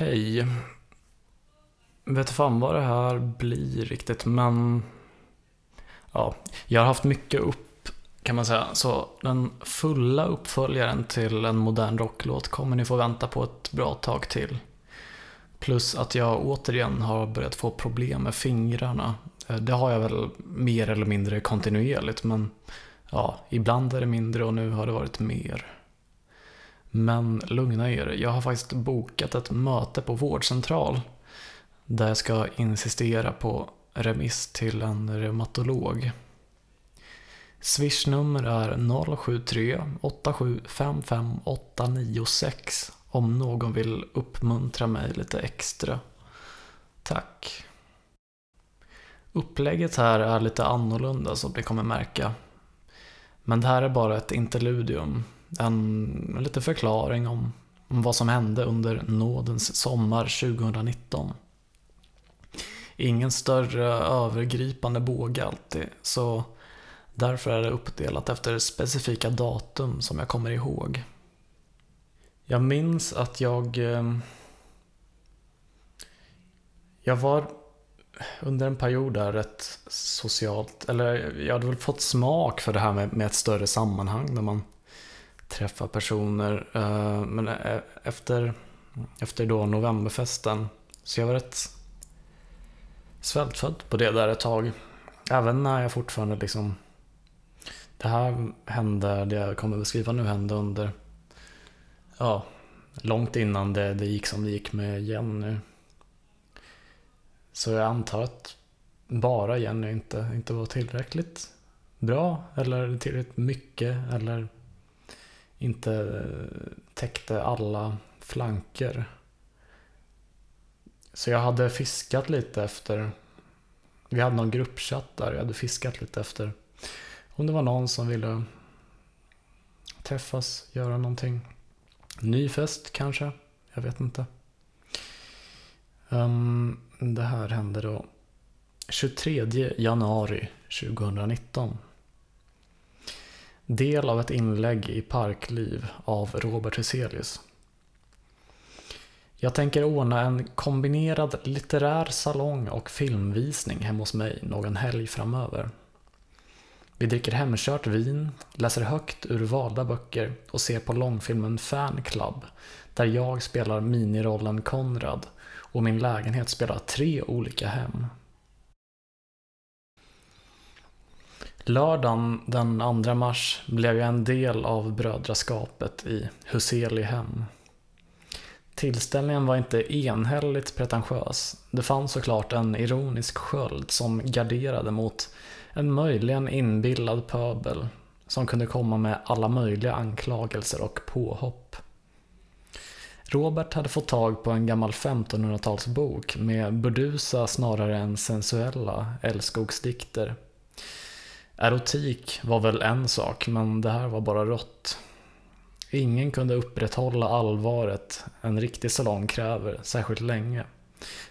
Hej. Vet fan vad det här blir riktigt, men... Ja, jag har haft mycket upp, kan man säga. Så den fulla uppföljaren till en modern rocklåt kommer ni få vänta på ett bra tag till. Plus att jag återigen har börjat få problem med fingrarna. Eh, det har jag väl mer eller mindre kontinuerligt, men ja, ibland är det mindre och nu har det varit mer. Men lugna er, jag har faktiskt bokat ett möte på vårdcentral där jag ska insistera på remiss till en reumatolog. Swishnummer är 073 8755896 om någon vill uppmuntra mig lite extra. Tack. Upplägget här är lite annorlunda som ni kommer märka. Men det här är bara ett interludium. En, en liten förklaring om, om vad som hände under nådens sommar 2019. Ingen större övergripande båge alltid, så därför är det uppdelat efter specifika datum som jag kommer ihåg. Jag minns att jag... Eh, jag var under en period där rätt socialt, eller jag hade väl fått smak för det här med, med ett större sammanhang där man träffa personer. Eh, men eh, efter, efter då novemberfesten, så jag var rätt svältfödd på det där ett tag. Även när jag fortfarande liksom... Det här hände, det jag kommer beskriva nu hände under... Ja, långt innan det, det gick som det gick med Jenny. Så jag antar att bara Jenny inte, inte var tillräckligt bra eller tillräckligt mycket eller inte eh, täckte alla flanker. Så jag hade fiskat lite efter, vi hade någon gruppchatt där, jag hade fiskat lite efter om det var någon som ville träffas, göra någonting. Ny fest kanske, jag vet inte. Um, det här hände då 23 januari 2019. Del av ett inlägg i Parkliv av Robert Hyselius. Jag tänker ordna en kombinerad litterär salong och filmvisning hemma hos mig någon helg framöver. Vi dricker hemkört vin, läser högt ur valda böcker och ser på långfilmen Fan Club där jag spelar minirollen Konrad och min lägenhet spelar tre olika hem. Lördagen den 2 mars blev jag en del av brödraskapet i Huselihem. Tillställningen var inte enhälligt pretentiös. Det fanns såklart en ironisk sköld som garderade mot en möjligen inbillad pöbel som kunde komma med alla möjliga anklagelser och påhopp. Robert hade fått tag på en gammal 1500-talsbok med burdusa snarare än sensuella älskogsdikter. Erotik var väl en sak, men det här var bara rått. Ingen kunde upprätthålla allvaret en riktig salong kräver särskilt länge.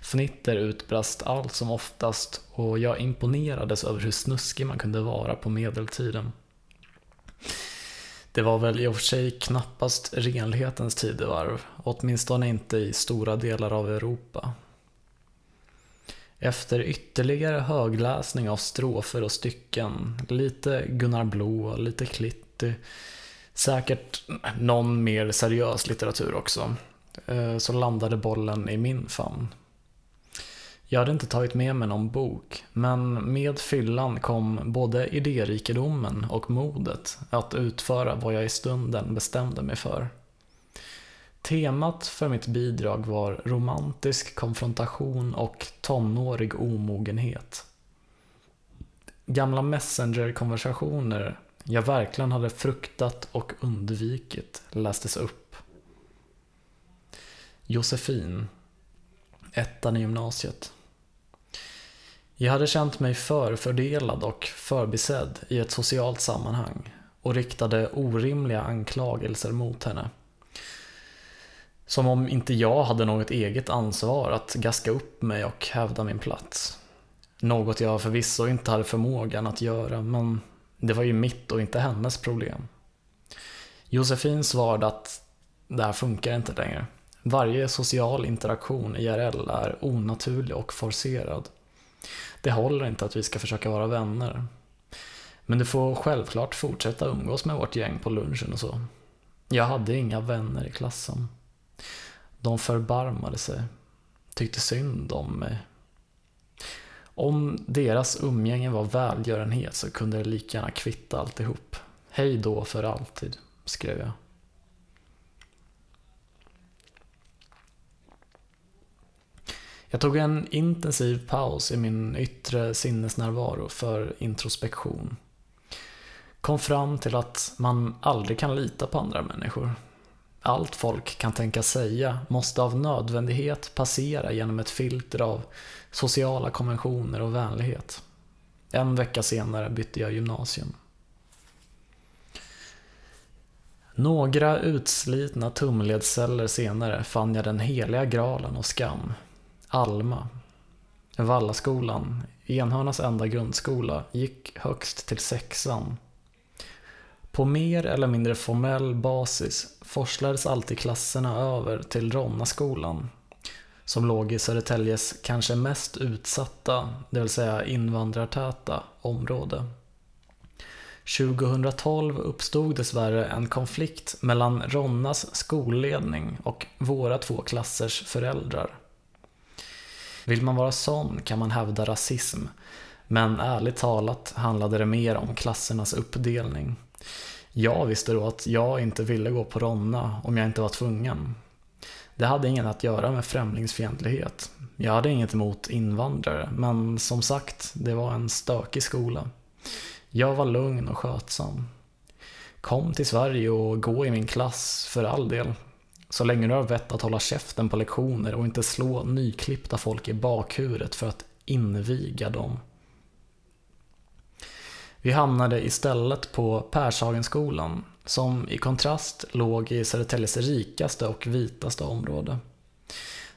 Fnitter utbrast allt som oftast och jag imponerades över hur snuskig man kunde vara på medeltiden. Det var väl i och för sig knappast renlighetens tidevarv, åtminstone inte i stora delar av Europa. Efter ytterligare högläsning av strofer och stycken, lite Gunnar Blå, lite Klitty, säkert någon mer seriös litteratur också, eh, så landade bollen i min famn. Jag hade inte tagit med mig någon bok, men med fyllan kom både idérikedomen och modet att utföra vad jag i stunden bestämde mig för. Temat för mitt bidrag var romantisk konfrontation och tonårig omogenhet. Gamla messenger-konversationer jag verkligen hade fruktat och undvikit lästes upp. Josefin, ettan i gymnasiet. Jag hade känt mig förfördelad och förbisedd i ett socialt sammanhang och riktade orimliga anklagelser mot henne. Som om inte jag hade något eget ansvar att gaska upp mig och hävda min plats. Något jag förvisso inte hade förmågan att göra, men det var ju mitt och inte hennes problem. Josefin svarade att det här funkar inte längre. Varje social interaktion IRL är onaturlig och forcerad. Det håller inte att vi ska försöka vara vänner. Men du får självklart fortsätta umgås med vårt gäng på lunchen och så. Jag hade inga vänner i klassen. De förbarmade sig. Tyckte synd om mig. Om deras umgänge var välgörenhet så kunde det lika gärna kvitta alltihop. Hej då för alltid, skrev jag. Jag tog en intensiv paus i min yttre sinnesnärvaro för introspektion. Kom fram till att man aldrig kan lita på andra människor. Allt folk kan tänka säga måste av nödvändighet passera genom ett filter av sociala konventioner och vänlighet. En vecka senare bytte jag gymnasium. Några utslitna tumledsceller senare fann jag den heliga graalen och skam. Alma. Vallaskolan, Enhörnas enda grundskola, gick högst till sexan. På mer eller mindre formell basis forslades alltid klasserna över till Ronnaskolan, som låg i Södertäljes kanske mest utsatta, det vill säga invandrartäta, område. 2012 uppstod dessvärre en konflikt mellan Ronnas skolledning och våra två klassers föräldrar. Vill man vara sån kan man hävda rasism, men ärligt talat handlade det mer om klassernas uppdelning. Jag visste då att jag inte ville gå på Ronna om jag inte var tvungen. Det hade inget att göra med främlingsfientlighet. Jag hade inget emot invandrare, men som sagt, det var en stökig skola. Jag var lugn och skötsam. Kom till Sverige och gå i min klass, för all del. Så länge du har vett att hålla käften på lektioner och inte slå nyklippta folk i bakhuvudet för att inviga dem. Vi hamnade istället på Pershagenskolan, som i kontrast låg i Södertäljes rikaste och vitaste område.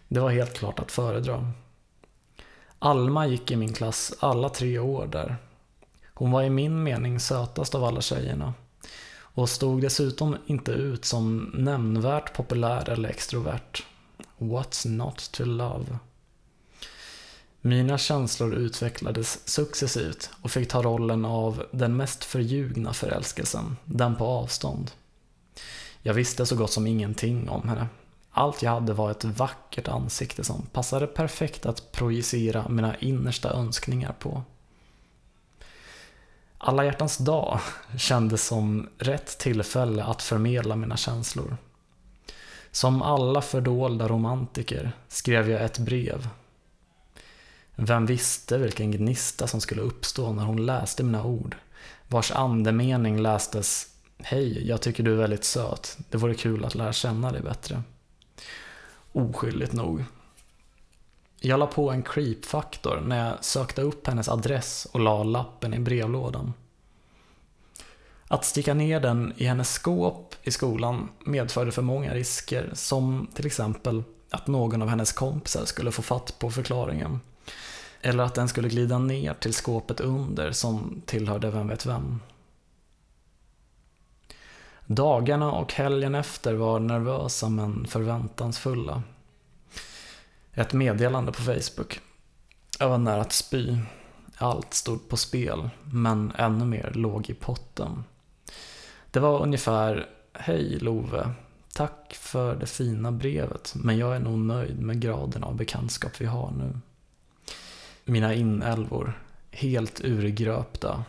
Det var helt klart att föredra. Alma gick i min klass alla tre år där. Hon var i min mening sötast av alla tjejerna och stod dessutom inte ut som nämnvärt populär eller extrovert. What's not to love? Mina känslor utvecklades successivt och fick ta rollen av den mest förljugna förälskelsen, den på avstånd. Jag visste så gott som ingenting om henne. Allt jag hade var ett vackert ansikte som passade perfekt att projicera mina innersta önskningar på. Alla hjärtans dag kändes som rätt tillfälle att förmedla mina känslor. Som alla fördolda romantiker skrev jag ett brev. Vem visste vilken gnista som skulle uppstå när hon läste mina ord, vars andemening lästes Hej, jag tycker du är väldigt söt. Det vore kul att lära känna dig bättre. Oskyldigt nog jag la på en creep-faktor när jag sökte upp hennes adress och la lappen i brevlådan. Att sticka ner den i hennes skåp i skolan medförde för många risker, som till exempel att någon av hennes kompisar skulle få fatt på förklaringen. Eller att den skulle glida ner till skåpet under som tillhörde vem vet vem. Dagarna och helgen efter var nervösa men förväntansfulla. Ett meddelande på Facebook. Jag var nära att spy. Allt stod på spel, men ännu mer låg i potten. Det var ungefär Hej Love. Tack för det fina brevet, men jag är nog nöjd med graden av bekantskap vi har nu. Mina inälvor, helt urgröpta.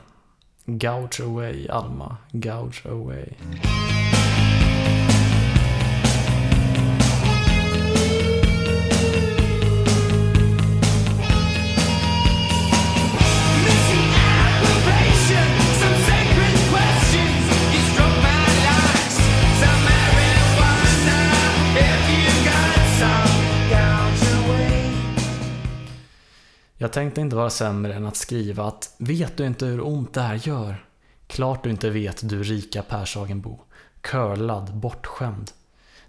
Gouge away, Alma. Gouge away. Jag tänkte inte vara sämre än att skriva att vet du inte hur ont det här gör? Klart du inte vet du rika Pershagenbo. Curlad, bortskämd.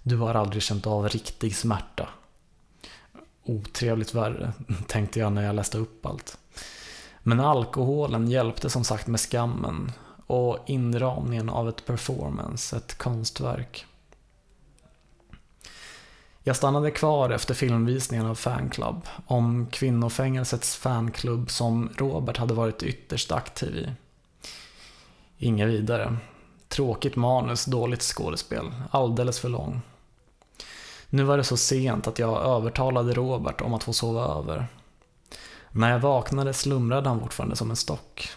Du har aldrig känt av riktig smärta. Otrevligt värre, tänkte jag när jag läste upp allt. Men alkoholen hjälpte som sagt med skammen och inramningen av ett performance, ett konstverk. Jag stannade kvar efter filmvisningen av Fanclub om kvinnofängelsets fanklubb som Robert hade varit ytterst aktiv i. Inget vidare. Tråkigt manus, dåligt skådespel, alldeles för lång. Nu var det så sent att jag övertalade Robert om att få sova över. När jag vaknade slumrade han fortfarande som en stock.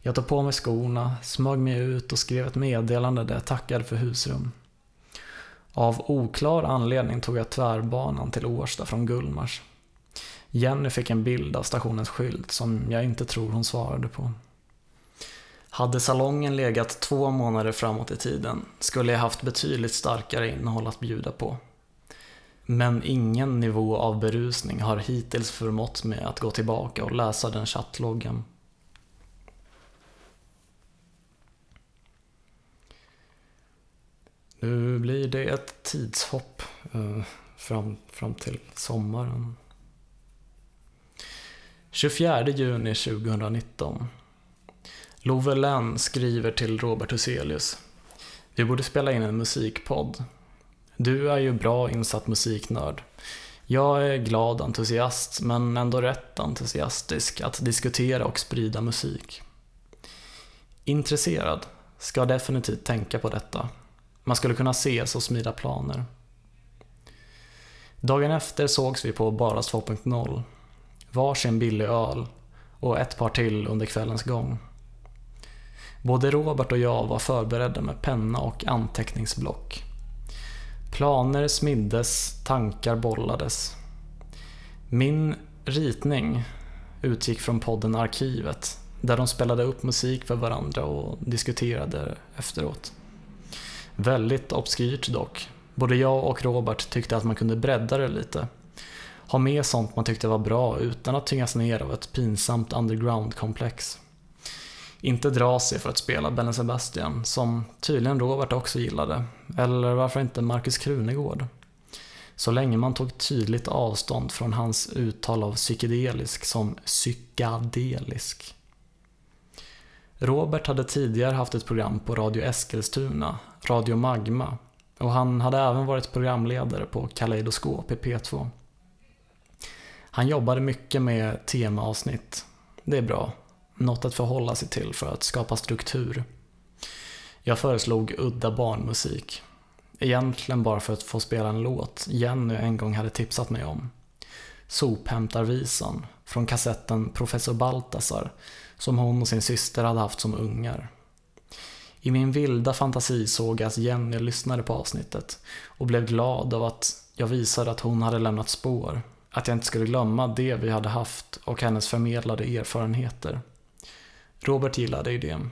Jag tog på mig skorna, smög mig ut och skrev ett meddelande där jag tackade för husrum. Av oklar anledning tog jag tvärbanan till Årsta från Gullmars. Jenny fick en bild av stationens skylt som jag inte tror hon svarade på. Hade salongen legat två månader framåt i tiden skulle jag haft betydligt starkare innehåll att bjuda på. Men ingen nivå av berusning har hittills förmått mig att gå tillbaka och läsa den chattloggen. Nu blir det ett tidshopp eh, fram, fram till sommaren. 24 juni 2019. Love Lenn skriver till Robert Huselius. Vi borde spela in en musikpodd. Du är ju bra insatt musiknörd. Jag är glad entusiast, men ändå rätt entusiastisk att diskutera och sprida musik. Intresserad? Ska definitivt tänka på detta. Man skulle kunna ses och smida planer. Dagen efter sågs vi på Baras 2.0. Varsin billig öl och ett par till under kvällens gång. Både Robert och jag var förberedda med penna och anteckningsblock. Planer smiddes, tankar bollades. Min ritning utgick från podden Arkivet, där de spelade upp musik för varandra och diskuterade efteråt. Väldigt obskyrt dock. Både jag och Robert tyckte att man kunde bredda det lite. Ha med sånt man tyckte var bra utan att tyngas ner av ett pinsamt underground-komplex. Inte dra sig för att spela Belle Sebastian, som tydligen Robert också gillade. Eller varför inte Markus Krunegård? Så länge man tog tydligt avstånd från hans uttal av psykedelisk som psykadelisk. Robert hade tidigare haft ett program på Radio Eskilstuna, Radio Magma, och han hade även varit programledare på Kaleidoskop i P2. Han jobbade mycket med temaavsnitt. Det är bra. Något att förhålla sig till för att skapa struktur. Jag föreslog udda barnmusik. Egentligen bara för att få spela en låt Jenny en gång hade tipsat mig om. Sophämtarvisan från kassetten Professor Baltasar som hon och sin syster hade haft som ungar. I min vilda fantasi såg jag att Jenny lyssnade på avsnittet och blev glad av att jag visade att hon hade lämnat spår. Att jag inte skulle glömma det vi hade haft och hennes förmedlade erfarenheter. Robert gillade idén.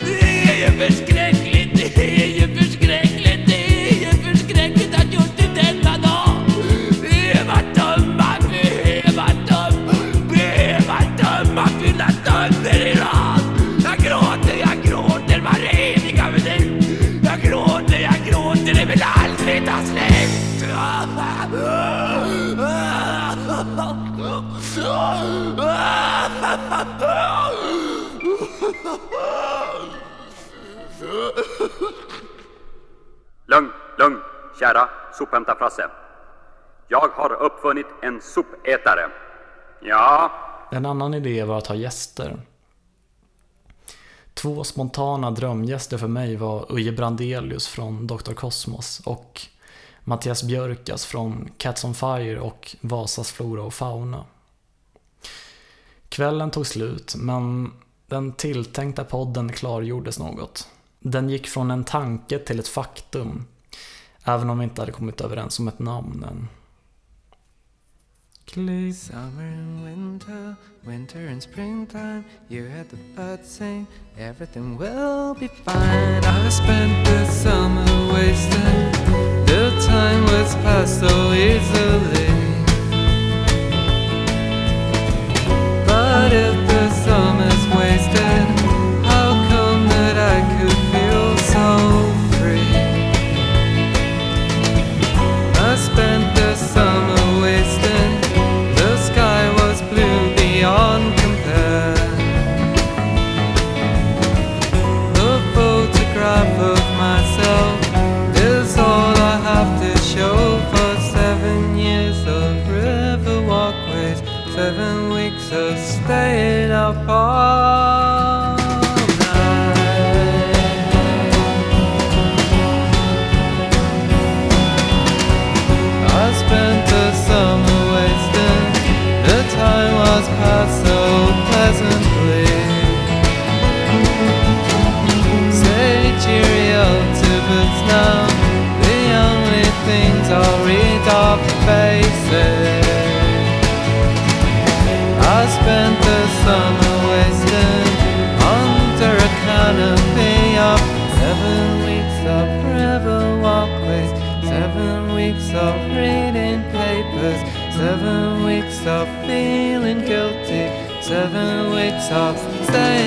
Det är ju förskräckligt, det är ju Lugn, lugn, kära sophämtarfrasse. Jag har uppfunnit en sopätare. Ja, En annan idé var att ha gäster. Två spontana drömgäster för mig var Uje Brandelius från Dr. Cosmos och Mattias Björkas från Cats on Fire och Vasas Flora och Fauna. Kvällen tog slut, men den tilltänkta podden klargjordes något. Den gick från en tanke till ett faktum, även om vi inte hade kommit överens om ett namn än. Klick. Summer and winter, winter and springtime. You heard the birds sing, everything will be fine. I spent the summer wasting, the time was passed so easily. Seven weeks of feeling guilty, seven weeks of staying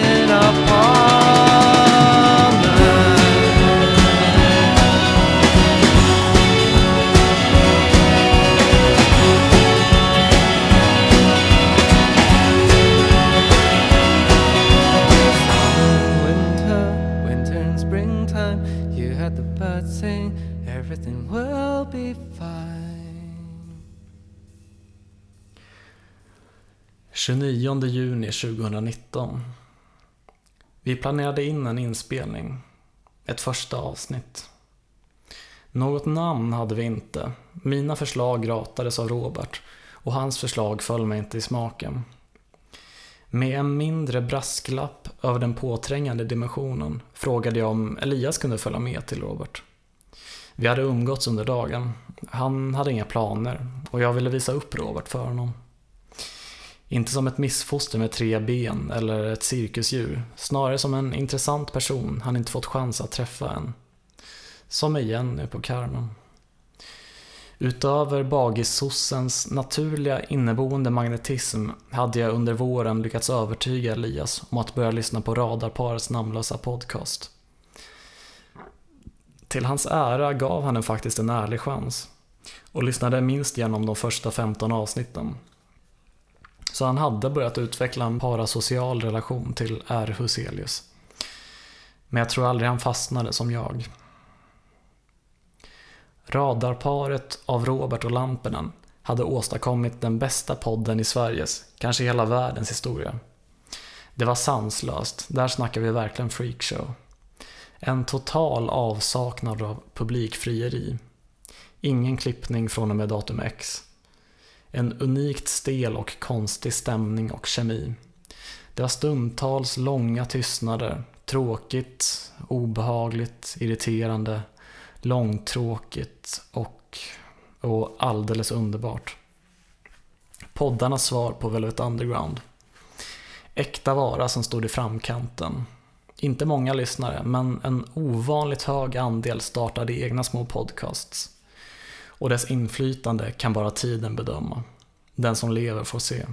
29 juni 2019. Vi planerade in en inspelning. Ett första avsnitt. Något namn hade vi inte. Mina förslag ratades av Robert och hans förslag föll mig inte i smaken. Med en mindre brasklapp över den påträngande dimensionen frågade jag om Elias kunde följa med till Robert. Vi hade umgåtts under dagen. Han hade inga planer och jag ville visa upp Robert för honom. Inte som ett missfoster med tre ben eller ett cirkusdjur, snarare som en intressant person han inte fått chans att träffa än. Som med Jenny på Carmen. Utöver bagissossens naturliga inneboende magnetism hade jag under våren lyckats övertyga Elias om att börja lyssna på Radarparets namnlösa podcast. Till hans ära gav han den faktiskt en ärlig chans och lyssnade minst genom de första 15 avsnitten. Så han hade börjat utveckla en parasocial relation till R. Huselius. Men jag tror aldrig han fastnade som jag. Radarparet av Robert och Lampinen hade åstadkommit den bästa podden i Sveriges, kanske hela världens historia. Det var sanslöst, där snackar vi verkligen freakshow. En total avsaknad av publikfrieri. Ingen klippning från och med datum X. En unikt stel och konstig stämning och kemi. Det var stundtals långa tystnader. Tråkigt, obehagligt, irriterande, långtråkigt och, och alldeles underbart. Poddarnas svar på Velvet Underground. Äkta vara som stod i framkanten. Inte många lyssnare, men en ovanligt hög andel startade egna små podcasts. Och dess inflytande kan bara tiden bedöma. Den som lever får se.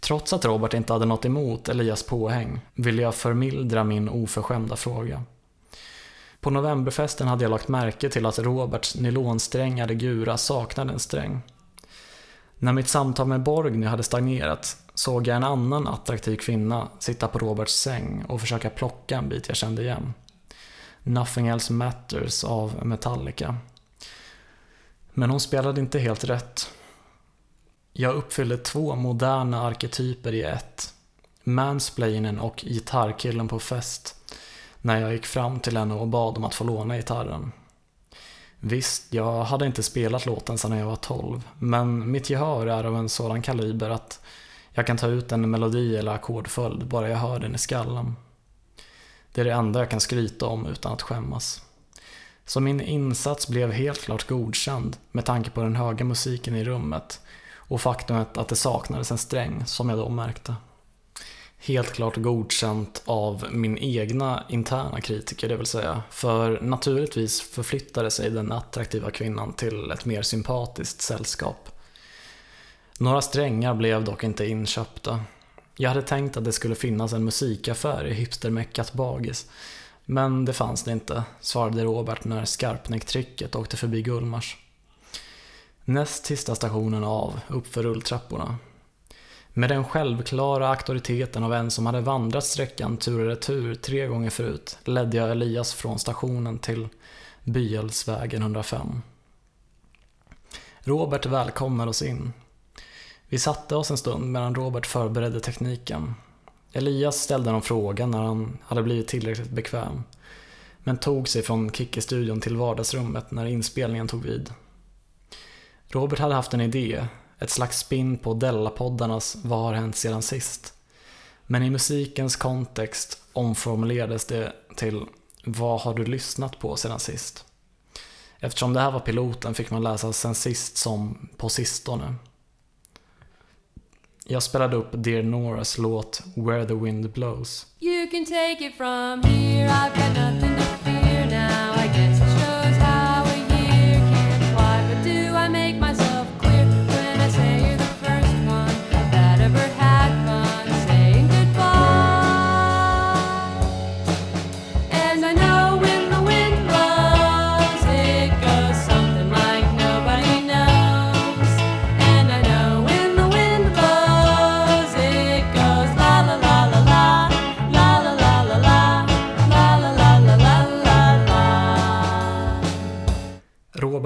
Trots att Robert inte hade något emot Elias påhäng ville jag förmildra min oförskämda fråga. På novemberfesten hade jag lagt märke till att Roberts nylonsträngade gura saknade en sträng. När mitt samtal med Borgny hade stagnerat såg jag en annan attraktiv kvinna sitta på Roberts säng och försöka plocka en bit jag kände igen. Nothing Else Matters av Metallica. Men hon spelade inte helt rätt. Jag uppfyllde två moderna arketyper i ett. Mansplainen och gitarrkillen på fest. När jag gick fram till henne och bad om att få låna gitarren. Visst, jag hade inte spelat låten sedan jag var 12, men mitt gehör är av en sådan kaliber att jag kan ta ut en melodi eller ackordföljd bara jag hör den i skallen. Det är det enda jag kan skryta om utan att skämmas. Så min insats blev helt klart godkänd med tanke på den höga musiken i rummet och faktumet att det saknades en sträng som jag då märkte. Helt klart godkänt av min egna interna kritiker, det vill säga. För naturligtvis förflyttade sig den attraktiva kvinnan till ett mer sympatiskt sällskap. Några strängar blev dock inte inköpta. Jag hade tänkt att det skulle finnas en musikaffär i hipstermeckat Bagis. Men det fanns det inte, svarade Robert när Skarpnäcktrycket åkte förbi Gullmars. Näst sista stationen av, uppför rulltrapporna. Med den självklara auktoriteten av en som hade vandrat sträckan tur och retur tre gånger förut ledde jag Elias från stationen till Byälvsvägen 105. Robert välkomnade oss in. Vi satte oss en stund medan Robert förberedde tekniken. Elias ställde någon fråga när han hade blivit tillräckligt bekväm. Men tog sig från Kicke-studion till vardagsrummet när inspelningen tog vid. Robert hade haft en idé, ett slags spin på Della-poddarnas Vad har hänt sedan sist? Men i musikens kontext omformulerades det till Vad har du lyssnat på sedan sist? Eftersom det här var piloten fick man läsa sen sist som på sistone. Jag spelade upp Dear Noras låt Where the Wind Blows. You can take it from here. I've got nothing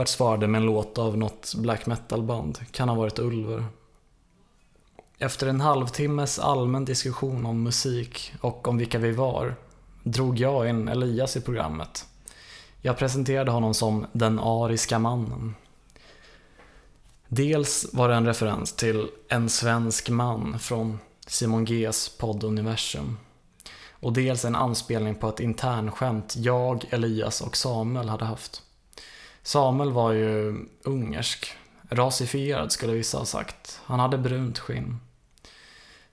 Robert svarade med en låt av något black metal-band, kan ha varit Ulver. Efter en halvtimmes allmän diskussion om musik och om vilka vi var, drog jag in Elias i programmet. Jag presenterade honom som den ariska mannen. Dels var det en referens till En svensk man från Simon Gs podd Universum. Och dels en anspelning på ett internskämt jag, Elias och Samuel hade haft. Samuel var ju ungersk. Rasifierad skulle vissa ha sagt. Han hade brunt skinn.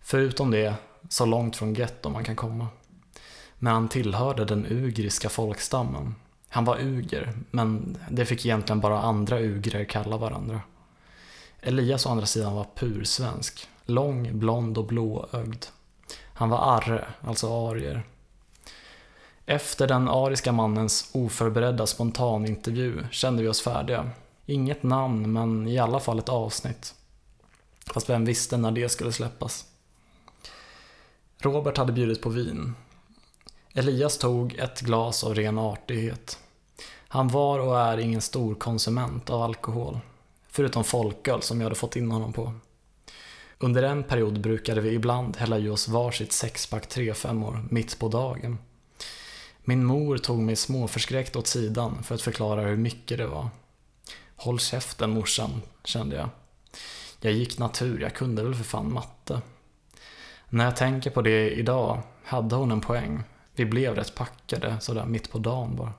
Förutom det, så långt från getto man kan komma. Men han tillhörde den ugriska folkstammen. Han var uger, men det fick egentligen bara andra ugrer kalla varandra. Elias å andra sidan var pursvensk. Lång, blond och blåögd. Han var arre, alltså arier. Efter den ariska mannens oförberedda spontanintervju kände vi oss färdiga. Inget namn, men i alla fall ett avsnitt. Fast vem visste när det skulle släppas? Robert hade bjudit på vin. Elias tog ett glas av ren artighet. Han var och är ingen stor konsument av alkohol. Förutom folköl som jag hade fått in honom på. Under en period brukade vi ibland hälla i oss varsitt sexpack 3-5 mitt på dagen. Min mor tog mig småförskräckt åt sidan för att förklara hur mycket det var. Håll käften morsan, kände jag. Jag gick natur, jag kunde väl för fan matte. När jag tänker på det idag hade hon en poäng. Vi blev rätt packade sådär mitt på dagen bara.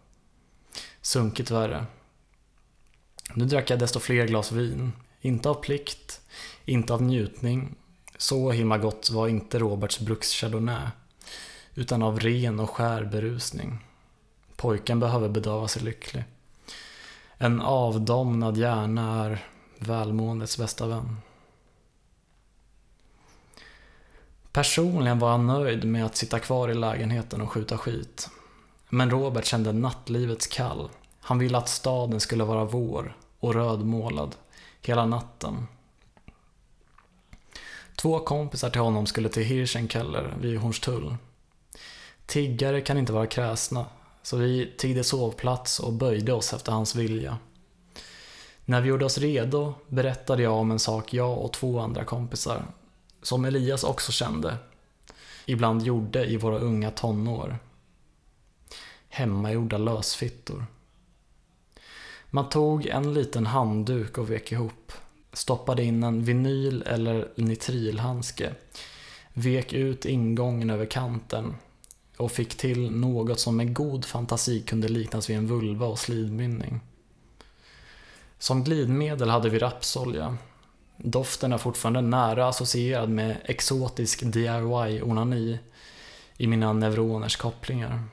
Sunkigt värre. Nu drack jag desto fler glas vin. Inte av plikt, inte av njutning. Så himla gott var inte Roberts Bruks Chardonnay. Utan av ren och skär berusning. Pojken behöver bedöva sig lycklig. En avdomnad hjärna är välmåendets bästa vän. Personligen var han nöjd med att sitta kvar i lägenheten och skjuta skit. Men Robert kände nattlivets kall. Han ville att staden skulle vara vår och rödmålad hela natten. Två kompisar till honom skulle till Hirschenkeller vid Hornstull. Tiggare kan inte vara kräsna, så vi tiggde sovplats och böjde oss efter hans vilja. När vi gjorde oss redo berättade jag om en sak jag och två andra kompisar, som Elias också kände, ibland gjorde i våra unga tonår. Hemmagjorda lösfittor. Man tog en liten handduk och vek ihop, stoppade in en vinyl eller nitrilhandske, vek ut ingången över kanten och fick till något som med god fantasi kunde liknas vid en vulva och slidmynning. Som glidmedel hade vi rapsolja. Doften är fortfarande nära associerad med exotisk DIY-onani i mina neuroners kopplingar.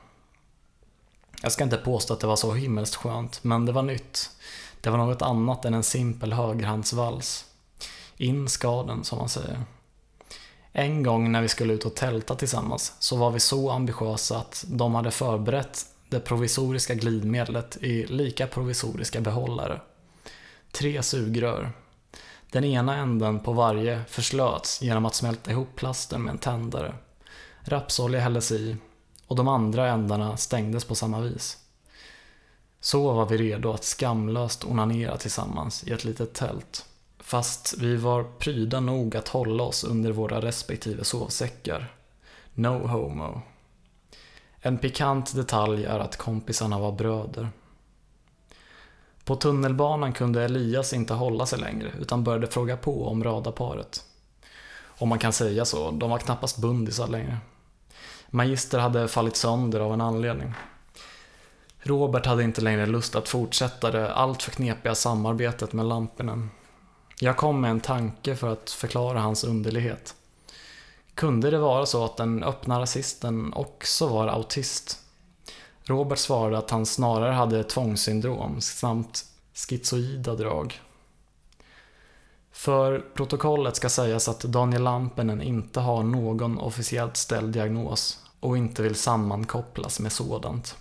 Jag ska inte påstå att det var så himmelskt skönt, men det var nytt. Det var något annat än en simpel högerhandsvals. In ska den, som man säger. En gång när vi skulle ut och tälta tillsammans så var vi så ambitiösa att de hade förberett det provisoriska glidmedlet i lika provisoriska behållare. Tre sugrör. Den ena änden på varje förslöts genom att smälta ihop plasten med en tändare. Rapsolja hälldes i och de andra ändarna stängdes på samma vis. Så var vi redo att skamlöst onanera tillsammans i ett litet tält fast vi var pryda nog att hålla oss under våra respektive sovsäckar. No homo. En pikant detalj är att kompisarna var bröder. På tunnelbanan kunde Elias inte hålla sig längre utan började fråga på om radarparet. Om man kan säga så, de var knappast bundisar längre. Magister hade fallit sönder av en anledning. Robert hade inte längre lust att fortsätta det alltför knepiga samarbetet med Lampinen. Jag kom med en tanke för att förklara hans underlighet. Kunde det vara så att den öppna rasisten också var autist? Robert svarade att han snarare hade tvångssyndrom samt schizoida drag. För protokollet ska sägas att Daniel Lampinen inte har någon officiellt ställd diagnos och inte vill sammankopplas med sådant.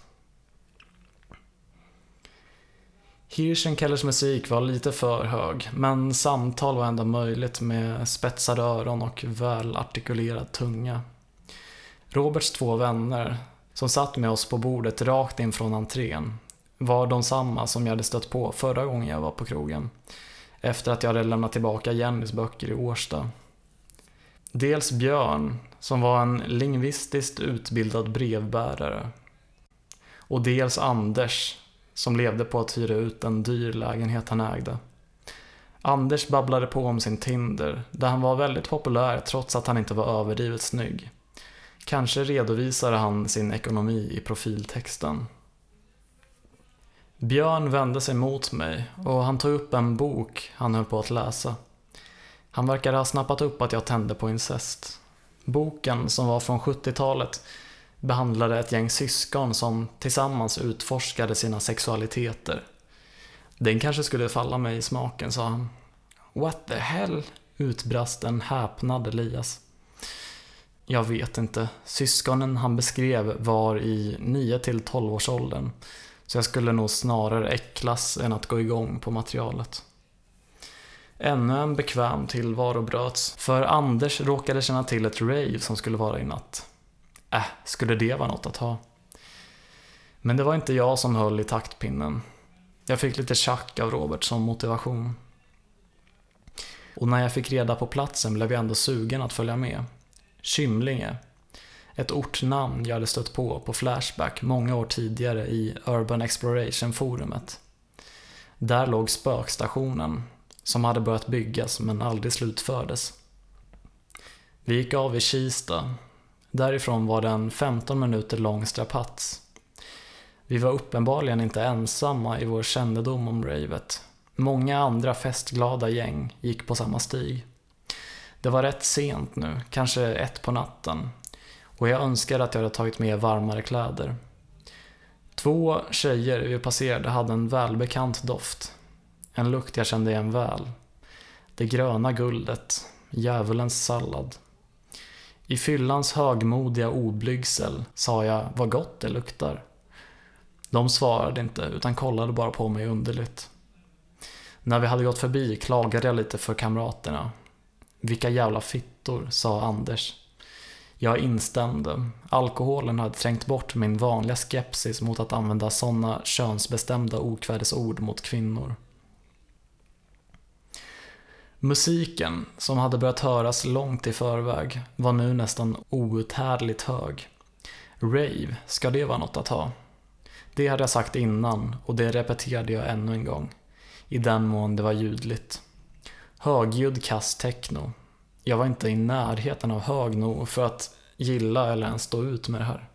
Hirschenkellers musik var lite för hög, men samtal var ändå möjligt med spetsade öron och välartikulerad tunga. Roberts två vänner, som satt med oss på bordet rakt in från entrén, var de samma som jag hade stött på förra gången jag var på krogen, efter att jag hade lämnat tillbaka Jennys böcker i Årsta. Dels Björn, som var en lingvistiskt utbildad brevbärare, och dels Anders, som levde på att hyra ut en dyr lägenhet han ägde. Anders babblade på om sin Tinder, där han var väldigt populär trots att han inte var överdrivet snygg. Kanske redovisade han sin ekonomi i profiltexten. Björn vände sig mot mig och han tog upp en bok han höll på att läsa. Han verkade ha snappat upp att jag tände på incest. Boken, som var från 70-talet, behandlade ett gäng syskon som tillsammans utforskade sina sexualiteter. Den kanske skulle falla mig i smaken, sa han. What the hell? utbrast en häpnad Elias. Jag vet inte. Syskonen han beskrev var i 9 till 12 års åldern. Så jag skulle nog snarare äcklas än att gå igång på materialet. Ännu en bekväm tillvaro bröts, för Anders råkade känna till ett rave som skulle vara i natt. Äh, skulle det vara något att ha? Men det var inte jag som höll i taktpinnen. Jag fick lite tjack av Robert som motivation. Och när jag fick reda på platsen blev jag ändå sugen att följa med. Kymlinge. Ett ortnamn jag hade stött på på Flashback många år tidigare i Urban Exploration-forumet. Där låg spökstationen, som hade börjat byggas men aldrig slutfördes. Vi gick av i Kista. Därifrån var det en 15 minuter lång strapats. Vi var uppenbarligen inte ensamma i vår kännedom om ravet. Många andra festglada gäng gick på samma stig. Det var rätt sent nu, kanske ett på natten. Och jag önskade att jag hade tagit med varmare kläder. Två tjejer vi passerade hade en välbekant doft. En lukt jag kände igen väl. Det gröna guldet, djävulens sallad. I fyllans högmodiga oblygsel sa jag vad gott det luktar. De svarade inte utan kollade bara på mig underligt. När vi hade gått förbi klagade jag lite för kamraterna. Vilka jävla fittor, sa Anders. Jag instämde. Alkoholen hade trängt bort min vanliga skepsis mot att använda sådana könsbestämda okvädesord mot kvinnor. Musiken, som hade börjat höras långt i förväg, var nu nästan outhärdligt hög. Rave, ska det vara något att ha? Det hade jag sagt innan och det repeterade jag ännu en gång. I den mån det var ljudligt. Högljudd kass techno. Jag var inte i närheten av hög nog för att gilla eller ens stå ut med det här.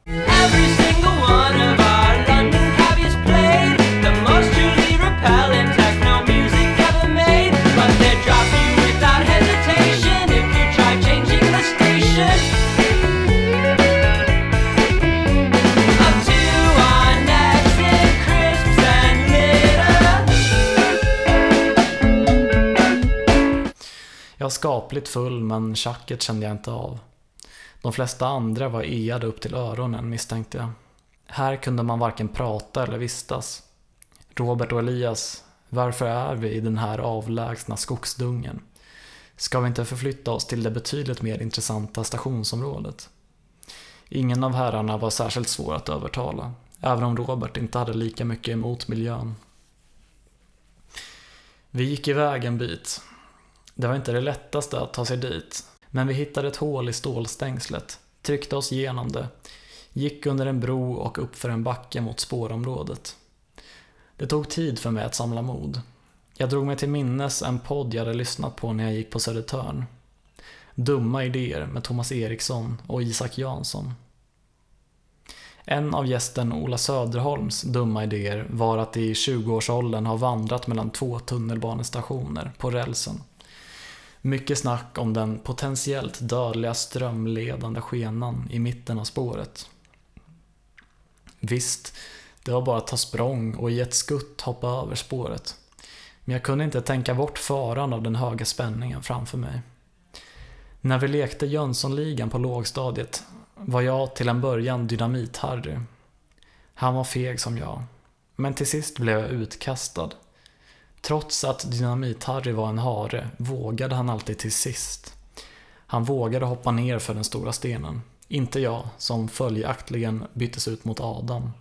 Var skapligt full men tjacket kände jag inte av. De flesta andra var eade upp till öronen misstänkte jag. Här kunde man varken prata eller vistas. Robert och Elias, varför är vi i den här avlägsna skogsdungen? Ska vi inte förflytta oss till det betydligt mer intressanta stationsområdet? Ingen av herrarna var särskilt svår att övertala, även om Robert inte hade lika mycket emot miljön. Vi gick iväg en bit. Det var inte det lättaste att ta sig dit, men vi hittade ett hål i stålstängslet, tryckte oss igenom det, gick under en bro och uppför en backe mot spårområdet. Det tog tid för mig att samla mod. Jag drog mig till minnes en podd jag hade lyssnat på när jag gick på Södertörn. Dumma idéer med Thomas Eriksson och Isak Jansson. En av gästen Ola Söderholms dumma idéer var att i 20-årsåldern ha vandrat mellan två tunnelbanestationer på rälsen. Mycket snack om den potentiellt dödliga strömledande skenan i mitten av spåret. Visst, det var bara att ta språng och i ett skutt hoppa över spåret. Men jag kunde inte tänka bort faran av den höga spänningen framför mig. När vi lekte Jönssonligan på lågstadiet var jag till en början Dynamit-Harry. Han var feg som jag. Men till sist blev jag utkastad. Trots att Dynamit-Harry var en hare vågade han alltid till sist. Han vågade hoppa ner för den stora stenen. Inte jag, som följaktligen byttes ut mot Adam.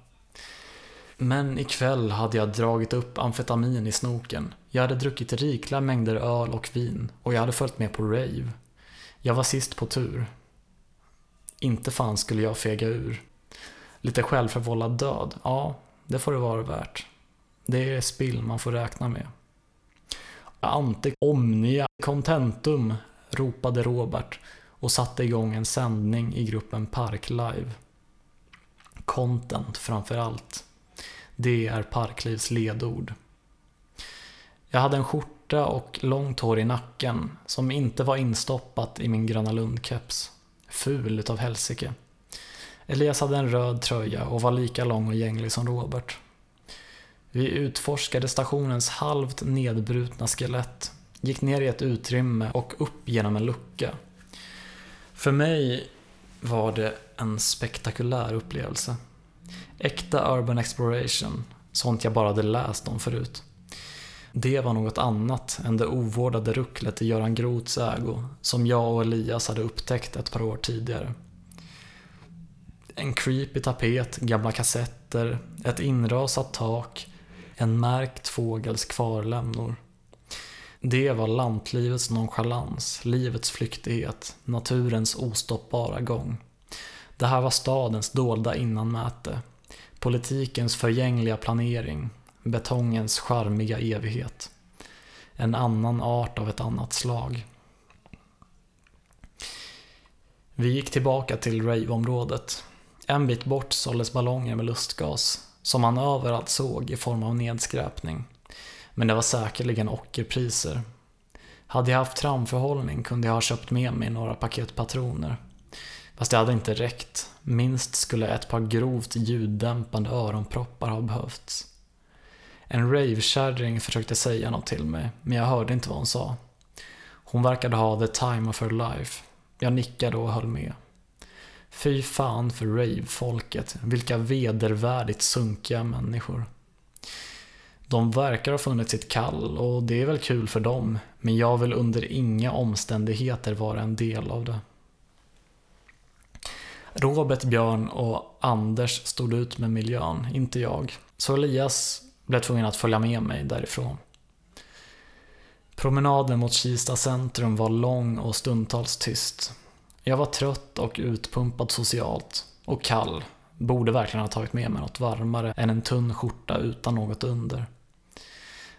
Men ikväll hade jag dragit upp amfetamin i snoken. Jag hade druckit rikliga mängder öl och vin och jag hade följt med på rave. Jag var sist på tur. Inte fan skulle jag fega ur. Lite självförvållad död, ja, det får det vara värt. Det är spill man får räkna med. Ante omnia contentum, ropade Robert och satte igång en sändning i gruppen Park Live. Content framför allt. Det är Parklivs ledord. Jag hade en skjorta och långt hår i nacken som inte var instoppat i min Gröna Lund-keps. Ful utav helsike. Elias hade en röd tröja och var lika lång och gänglig som Robert. Vi utforskade stationens halvt nedbrutna skelett, gick ner i ett utrymme och upp genom en lucka. För mig var det en spektakulär upplevelse. Äkta urban exploration, sånt jag bara hade läst om förut. Det var något annat än det ovårdade rucklet i Göran Groths ägo som jag och Elias hade upptäckt ett par år tidigare. En creepy tapet, gamla kassetter, ett inrasat tak, en märkt fågels kvarlämnor. Det var lantlivets nonchalans, livets flyktighet, naturens ostoppbara gång. Det här var stadens dolda innanmäte, politikens förgängliga planering, betongens charmiga evighet. En annan art av ett annat slag. Vi gick tillbaka till raveområdet. En bit bort såldes ballonger med lustgas, som man överallt såg i form av nedskräpning. Men det var säkerligen ockerpriser. Hade jag haft framförhållning kunde jag ha köpt med mig några paket patroner. Fast det hade inte räckt. Minst skulle ett par grovt ljuddämpande öronproppar ha behövts. En ravekärring försökte säga något till mig, men jag hörde inte vad hon sa. Hon verkade ha the time of her life. Jag nickade och höll med. Fy fan för rave-folket, vilka vedervärdigt sunkiga människor. De verkar ha funnit sitt kall och det är väl kul för dem, men jag vill under inga omständigheter vara en del av det. Robert, Björn och Anders stod ut med miljön, inte jag. Så Elias blev tvungen att följa med mig därifrån. Promenaden mot Kista centrum var lång och stundtals tyst. Jag var trött och utpumpad socialt. Och kall. Borde verkligen ha tagit med mig något varmare än en tunn skjorta utan något under.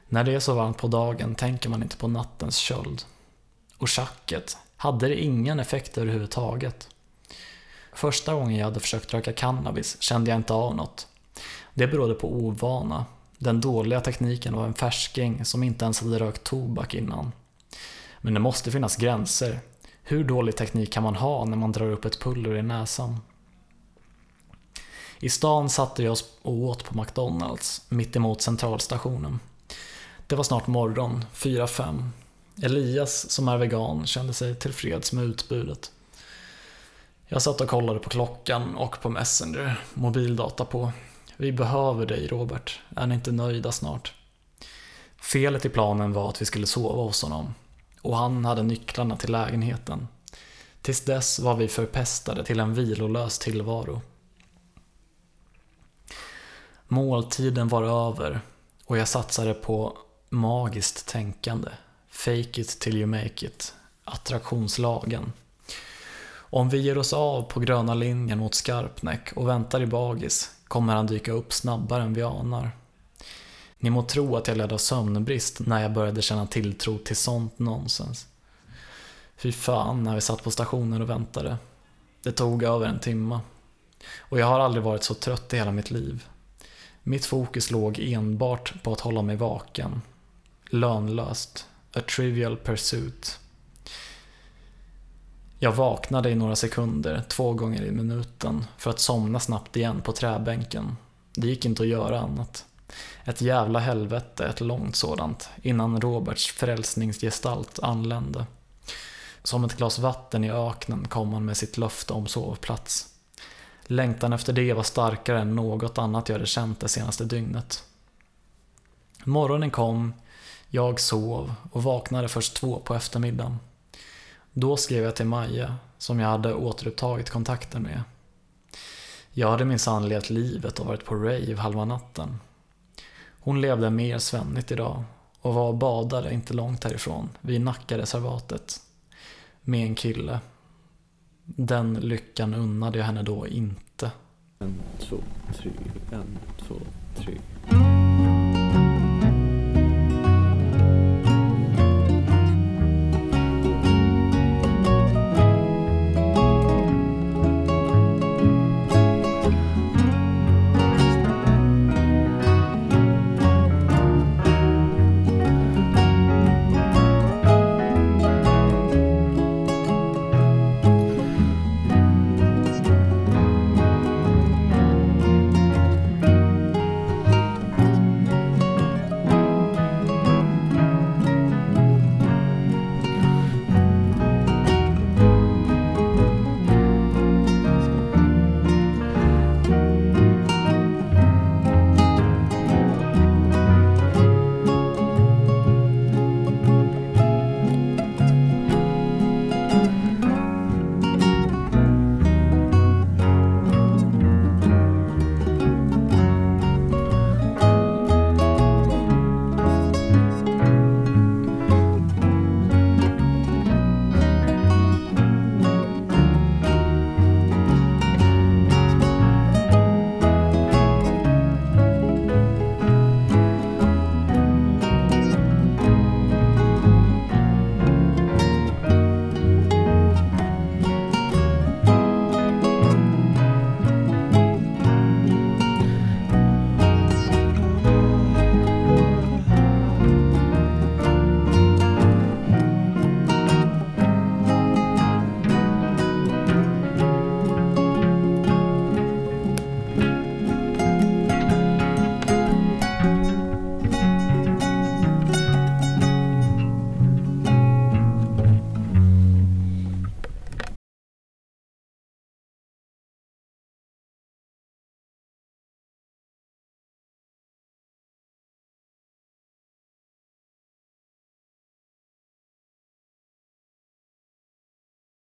När det är så varmt på dagen tänker man inte på nattens köld. Och schacket, hade det ingen effekt överhuvudtaget? Första gången jag hade försökt röka cannabis kände jag inte av något. Det berodde på ovana, den dåliga tekniken av en färsking som inte ens hade rökt tobak innan. Men det måste finnas gränser. Hur dålig teknik kan man ha när man drar upp ett puller i näsan? I stan satte jag oss och åt på McDonalds, mitt emot centralstationen. Det var snart morgon, 4-5. Elias, som är vegan, kände sig tillfreds med utbudet. Jag satt och kollade på klockan och på Messenger, mobildata på. Vi behöver dig Robert, är ni inte nöjda snart? Felet i planen var att vi skulle sova hos honom. Och han hade nycklarna till lägenheten. Tills dess var vi förpestade till en vilolös tillvaro. Måltiden var över och jag satsade på magiskt tänkande. Fake it till you make it. Attraktionslagen. Om vi ger oss av på gröna linjen mot Skarpnäck och väntar i bagis kommer han dyka upp snabbare än vi anar. Ni må tro att jag led av sömnbrist när jag började känna tilltro till sånt nonsens. Fy fan när vi satt på stationen och väntade. Det tog över en timma. Och jag har aldrig varit så trött i hela mitt liv. Mitt fokus låg enbart på att hålla mig vaken. Lönlöst. A trivial pursuit. Jag vaknade i några sekunder, två gånger i minuten, för att somna snabbt igen på träbänken. Det gick inte att göra annat. Ett jävla helvete, ett långt sådant, innan Roberts frälsningsgestalt anlände. Som ett glas vatten i öknen kom han med sitt löfte om sovplats. Längtan efter det var starkare än något annat jag hade känt det senaste dygnet. Morgonen kom, jag sov och vaknade först två på eftermiddagen. Då skrev jag till Maja, som jag hade återupptagit kontakten med. Jag hade minsann levt livet och varit på rave halva natten. Hon levde mer svennigt idag och var och badade inte långt härifrån, vid Nackareservatet. Med en kille. Den lyckan unnade jag henne då inte. En, två, tre, en, två, tre.